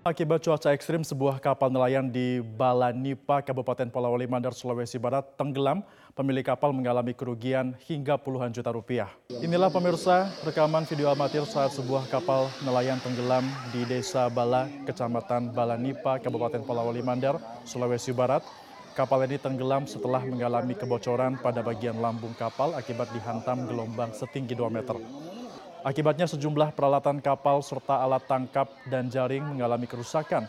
Akibat cuaca ekstrim, sebuah kapal nelayan di Balanipa, Kabupaten Polawali Mandar, Sulawesi Barat tenggelam. Pemilik kapal mengalami kerugian hingga puluhan juta rupiah. Inilah pemirsa rekaman video amatir saat sebuah kapal nelayan tenggelam di Desa Bala, Kecamatan Balanipa, Kabupaten Polawali Mandar, Sulawesi Barat. Kapal ini tenggelam setelah mengalami kebocoran pada bagian lambung kapal akibat dihantam gelombang setinggi 2 meter. Akibatnya sejumlah peralatan kapal serta alat tangkap dan jaring mengalami kerusakan.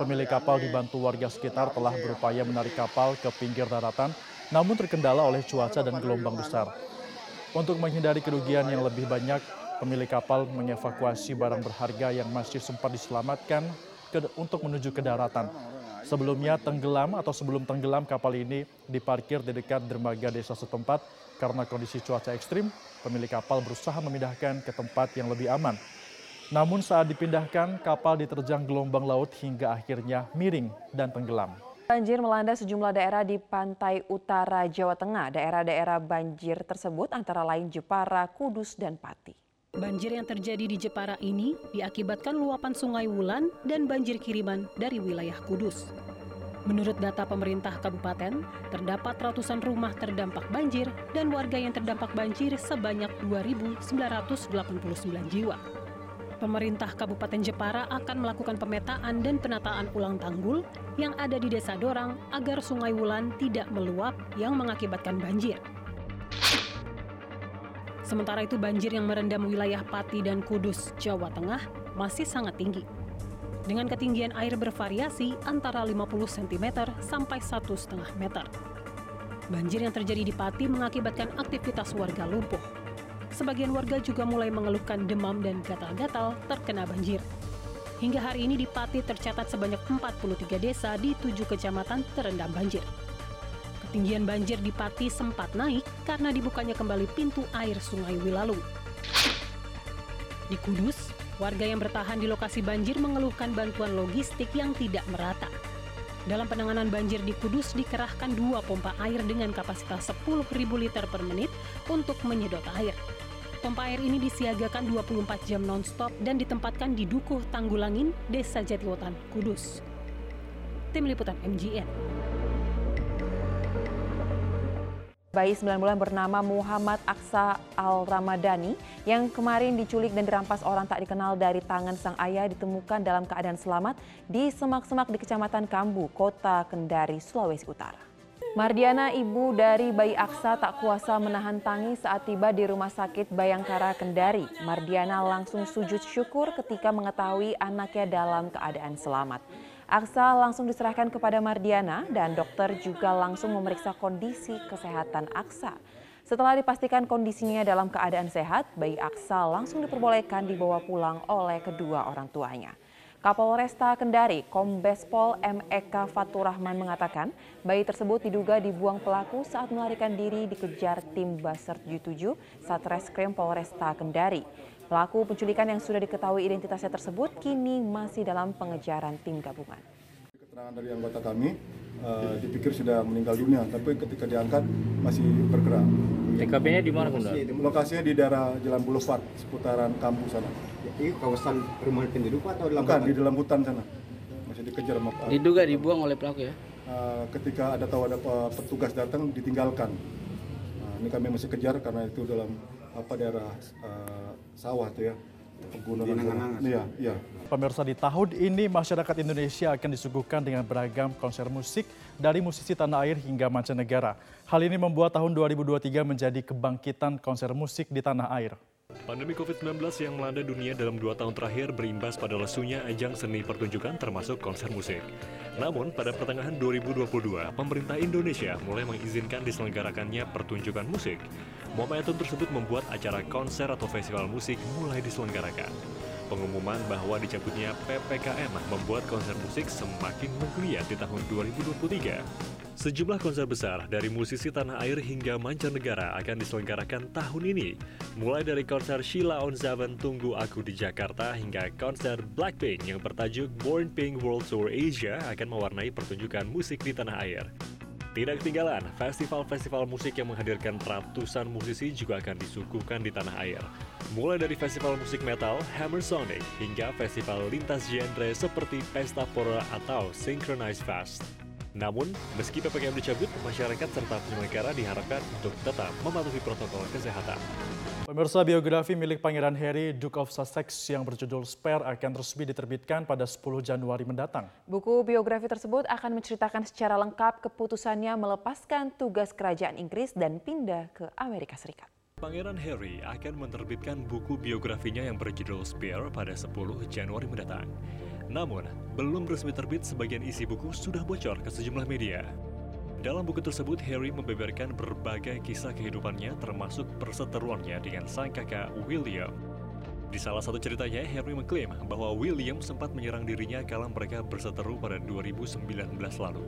Pemilik kapal dibantu warga sekitar telah berupaya menarik kapal ke pinggir daratan, namun terkendala oleh cuaca dan gelombang besar. Untuk menghindari kerugian yang lebih banyak, pemilik kapal mengevakuasi barang berharga yang masih sempat diselamatkan ke, untuk menuju ke daratan. Sebelumnya tenggelam atau sebelum tenggelam kapal ini diparkir di dekat dermaga desa setempat karena kondisi cuaca ekstrim pemilik kapal berusaha memindahkan ke tempat yang lebih aman. Namun saat dipindahkan, kapal diterjang gelombang laut hingga akhirnya miring dan tenggelam. Banjir melanda sejumlah daerah di pantai utara Jawa Tengah. Daerah-daerah banjir tersebut antara lain Jepara, Kudus, dan Pati. Banjir yang terjadi di Jepara ini diakibatkan luapan sungai Wulan dan banjir kiriman dari wilayah Kudus. Menurut data pemerintah kabupaten, terdapat ratusan rumah terdampak banjir dan warga yang terdampak banjir sebanyak 2.989 jiwa. Pemerintah Kabupaten Jepara akan melakukan pemetaan dan penataan ulang tanggul yang ada di Desa Dorang agar Sungai Wulan tidak meluap yang mengakibatkan banjir. Sementara itu banjir yang merendam wilayah Pati dan Kudus, Jawa Tengah masih sangat tinggi dengan ketinggian air bervariasi antara 50 cm sampai 1,5 meter. Banjir yang terjadi di Pati mengakibatkan aktivitas warga lumpuh. Sebagian warga juga mulai mengeluhkan demam dan gatal-gatal terkena banjir. Hingga hari ini di Pati tercatat sebanyak 43 desa di tujuh kecamatan terendam banjir. Ketinggian banjir di Pati sempat naik karena dibukanya kembali pintu air Sungai Wilalu. Di Kudus, Warga yang bertahan di lokasi banjir mengeluhkan bantuan logistik yang tidak merata. Dalam penanganan banjir di Kudus dikerahkan dua pompa air dengan kapasitas 10.000 liter per menit untuk menyedot air. Pompa air ini disiagakan 24 jam non-stop dan ditempatkan di Dukuh Tanggulangin, Desa Jatiwotan, Kudus. Tim Liputan MGN. Bayi 9 bulan bernama Muhammad Aksa Al-Ramadhani yang kemarin diculik dan dirampas orang tak dikenal dari tangan sang ayah ditemukan dalam keadaan selamat di semak-semak di Kecamatan Kambu, Kota Kendari, Sulawesi Utara. Mardiana, ibu dari bayi Aksa tak kuasa menahan tangis saat tiba di Rumah Sakit Bayangkara Kendari. Mardiana langsung sujud syukur ketika mengetahui anaknya dalam keadaan selamat. Aksa langsung diserahkan kepada Mardiana dan dokter juga langsung memeriksa kondisi kesehatan Aksa. Setelah dipastikan kondisinya dalam keadaan sehat, bayi Aksa langsung diperbolehkan dibawa pulang oleh kedua orang tuanya. Kapolresta Kendari, Kombes Pol MEK Faturrahman mengatakan, bayi tersebut diduga dibuang pelaku saat melarikan diri dikejar tim Baser 77 Satreskrim Polresta Kendari. Pelaku penculikan yang sudah diketahui identitasnya tersebut kini masih dalam pengejaran tim gabungan. Keterangan dari anggota kami uh, dipikir sudah meninggal dunia, tapi ketika diangkat masih bergerak. TKP-nya di mana, Bunda? Lokasinya di daerah Jalan Boulevard, seputaran kampung sana. Ini kawasan rumah penduduk atau dalam Bukan, hutan? di dalam hutan sana. Masih dikejar sama Diduga dibuang oleh pelaku ya? Uh, ketika ada tahu ada petugas datang ditinggalkan. Nah, ini kami masih kejar karena itu dalam apa daerah uh, sawah tuh ya pegunungan. Iya, iya. Pemirsa di tahun ini masyarakat Indonesia akan disuguhkan dengan beragam konser musik dari musisi tanah air hingga mancanegara. Hal ini membuat tahun 2023 menjadi kebangkitan konser musik di tanah air. Pandemi COVID-19 yang melanda dunia dalam dua tahun terakhir berimbas pada lesunya ajang seni pertunjukan termasuk konser musik. Namun, pada pertengahan 2022, pemerintah Indonesia mulai mengizinkan diselenggarakannya pertunjukan musik. Momentum tersebut membuat acara konser atau festival musik mulai diselenggarakan. Pengumuman bahwa dicabutnya PPKM membuat konser musik semakin menggeliat di tahun 2023. Sejumlah konser besar dari musisi tanah air hingga mancanegara akan diselenggarakan tahun ini. Mulai dari konser Sheila on Seven Tunggu Aku di Jakarta hingga konser Blackpink yang bertajuk Born Pink World Tour Asia akan mewarnai pertunjukan musik di tanah air. Tidak ketinggalan, festival-festival musik yang menghadirkan ratusan musisi juga akan disuguhkan di tanah air. Mulai dari festival musik metal, Hammer Sonic, hingga festival lintas genre seperti Pesta Pora atau Synchronized Fest. Namun, meski PPKM dicabut, masyarakat serta penyelenggara diharapkan untuk tetap mematuhi protokol kesehatan. Pemirsa biografi milik Pangeran Harry, Duke of Sussex yang berjudul Spare akan resmi diterbitkan pada 10 Januari mendatang. Buku biografi tersebut akan menceritakan secara lengkap keputusannya melepaskan tugas kerajaan Inggris dan pindah ke Amerika Serikat. Pangeran Harry akan menerbitkan buku biografinya yang berjudul Spare pada 10 Januari mendatang. Namun, belum resmi terbit sebagian isi buku sudah bocor ke sejumlah media. Dalam buku tersebut, Harry membeberkan berbagai kisah kehidupannya termasuk perseteruannya dengan sang kakak William. Di salah satu ceritanya, Harry mengklaim bahwa William sempat menyerang dirinya kala mereka berseteru pada 2019 lalu.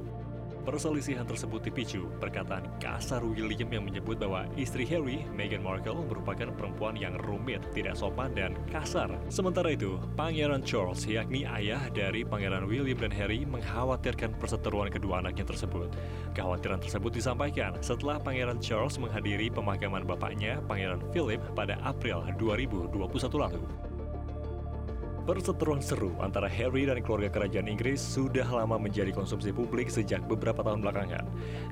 Perselisihan tersebut dipicu perkataan kasar William yang menyebut bahwa istri Harry, Meghan Markle, merupakan perempuan yang rumit, tidak sopan, dan kasar. Sementara itu, Pangeran Charles, yakni ayah dari Pangeran William dan Harry, mengkhawatirkan perseteruan kedua anaknya tersebut. Kekhawatiran tersebut disampaikan setelah Pangeran Charles menghadiri pemakaman bapaknya, Pangeran Philip, pada April 2021 lalu. Perseteruan seru antara Harry dan keluarga kerajaan Inggris sudah lama menjadi konsumsi publik sejak beberapa tahun belakangan.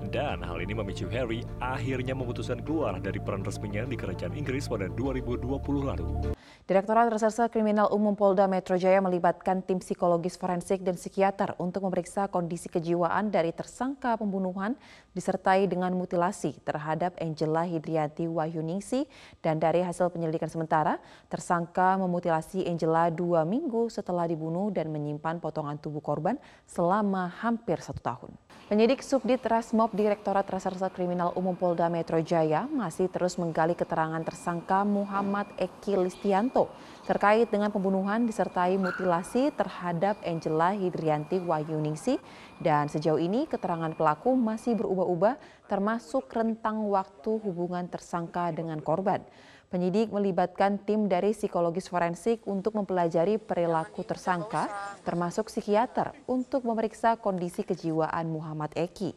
Dan hal ini memicu Harry akhirnya memutuskan keluar dari peran resminya di kerajaan Inggris pada 2020 lalu. Direktorat Reserse Kriminal Umum Polda Metro Jaya melibatkan tim psikologis forensik dan psikiater untuk memeriksa kondisi kejiwaan dari tersangka pembunuhan disertai dengan mutilasi terhadap Angela Hidrianti Wahyuningsi dan dari hasil penyelidikan sementara, tersangka memutilasi Angela dua minggu setelah dibunuh dan menyimpan potongan tubuh korban selama hampir satu tahun. Penyidik Subdit Rasmob Direktorat Reserse Kriminal Umum Polda Metro Jaya masih terus menggali keterangan tersangka Muhammad Eki Listianto terkait dengan pembunuhan disertai mutilasi terhadap Angela Hidrianti Wahyuningsi dan sejauh ini keterangan pelaku masih berubah-ubah termasuk rentang waktu hubungan tersangka dengan korban. Penyidik melibatkan tim dari psikologis forensik untuk mempelajari perilaku tersangka, termasuk psikiater, untuk memeriksa kondisi kejiwaan Muhammad Eki.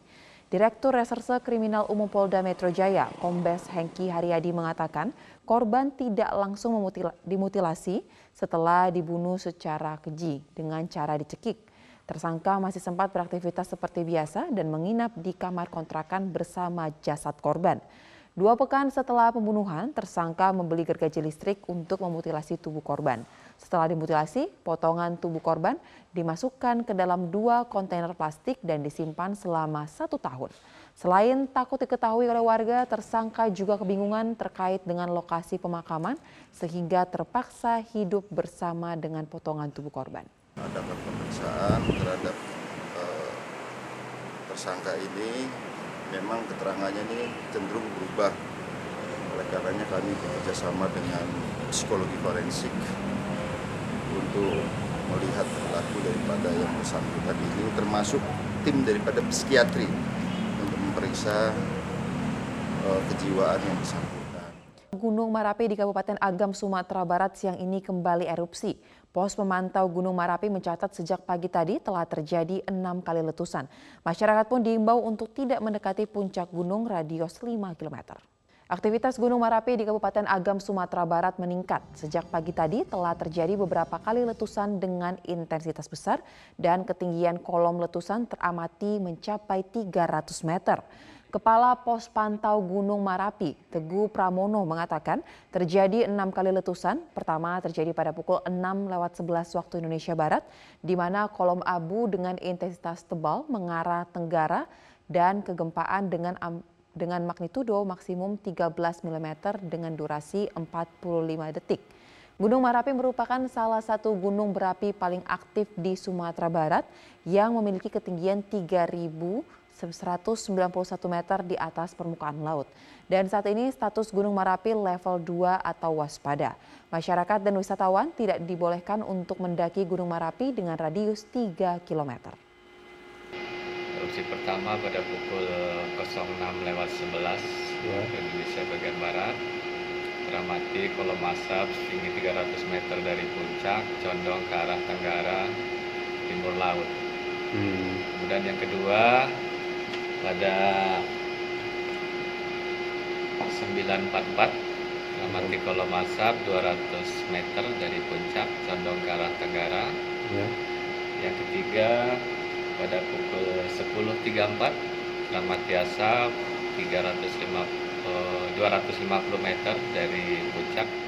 Direktur Reserse Kriminal Umum Polda Metro Jaya, Kombes Hengki Haryadi mengatakan korban tidak langsung dimutilasi setelah dibunuh secara keji dengan cara dicekik. Tersangka masih sempat beraktivitas seperti biasa dan menginap di kamar kontrakan bersama jasad korban. Dua pekan setelah pembunuhan, tersangka membeli gergaji listrik untuk memutilasi tubuh korban. Setelah dimutilasi, potongan tubuh korban dimasukkan ke dalam dua kontainer plastik dan disimpan selama satu tahun. Selain takut diketahui oleh warga, tersangka juga kebingungan terkait dengan lokasi pemakaman sehingga terpaksa hidup bersama dengan potongan tubuh korban. Ada pemeriksaan terhadap uh, tersangka ini memang keterangannya ini cenderung berubah. Oleh karenanya kami bekerjasama dengan psikologi forensik untuk melihat pelaku daripada yang bersangkutan ini termasuk tim daripada psikiatri untuk memeriksa uh, kejiwaan yang bersangkutan. Gunung Merapi di Kabupaten Agam, Sumatera Barat siang ini kembali erupsi. Pos pemantau Gunung Merapi mencatat sejak pagi tadi telah terjadi enam kali letusan. Masyarakat pun diimbau untuk tidak mendekati puncak gunung radius 5 km. Aktivitas Gunung Merapi di Kabupaten Agam, Sumatera Barat meningkat. Sejak pagi tadi telah terjadi beberapa kali letusan dengan intensitas besar dan ketinggian kolom letusan teramati mencapai 300 meter. Kepala Pos Pantau Gunung Marapi, Teguh Pramono mengatakan terjadi enam kali letusan. Pertama terjadi pada pukul 6 lewat 11 waktu Indonesia Barat, di mana kolom abu dengan intensitas tebal mengarah tenggara dan kegempaan dengan dengan magnitudo maksimum 13 mm dengan durasi 45 detik. Gunung Marapi merupakan salah satu gunung berapi paling aktif di Sumatera Barat yang memiliki ketinggian 3000 191 meter di atas permukaan laut. Dan saat ini status Gunung Marapi level 2 atau waspada. Masyarakat dan wisatawan tidak dibolehkan untuk mendaki Gunung Marapi dengan radius 3 km. Erupsi pertama pada pukul 06 lewat 11 ya. Indonesia bagian barat teramati kolom asap setinggi 300 meter dari puncak condong ke arah tenggara timur laut. Hmm. Kemudian yang kedua pada 944 amati kolom asap 200 meter dari puncak condong ke arah tenggara. Ya. Yang ketiga pada pukul 10.34 amati asap 350 eh, 250 meter dari puncak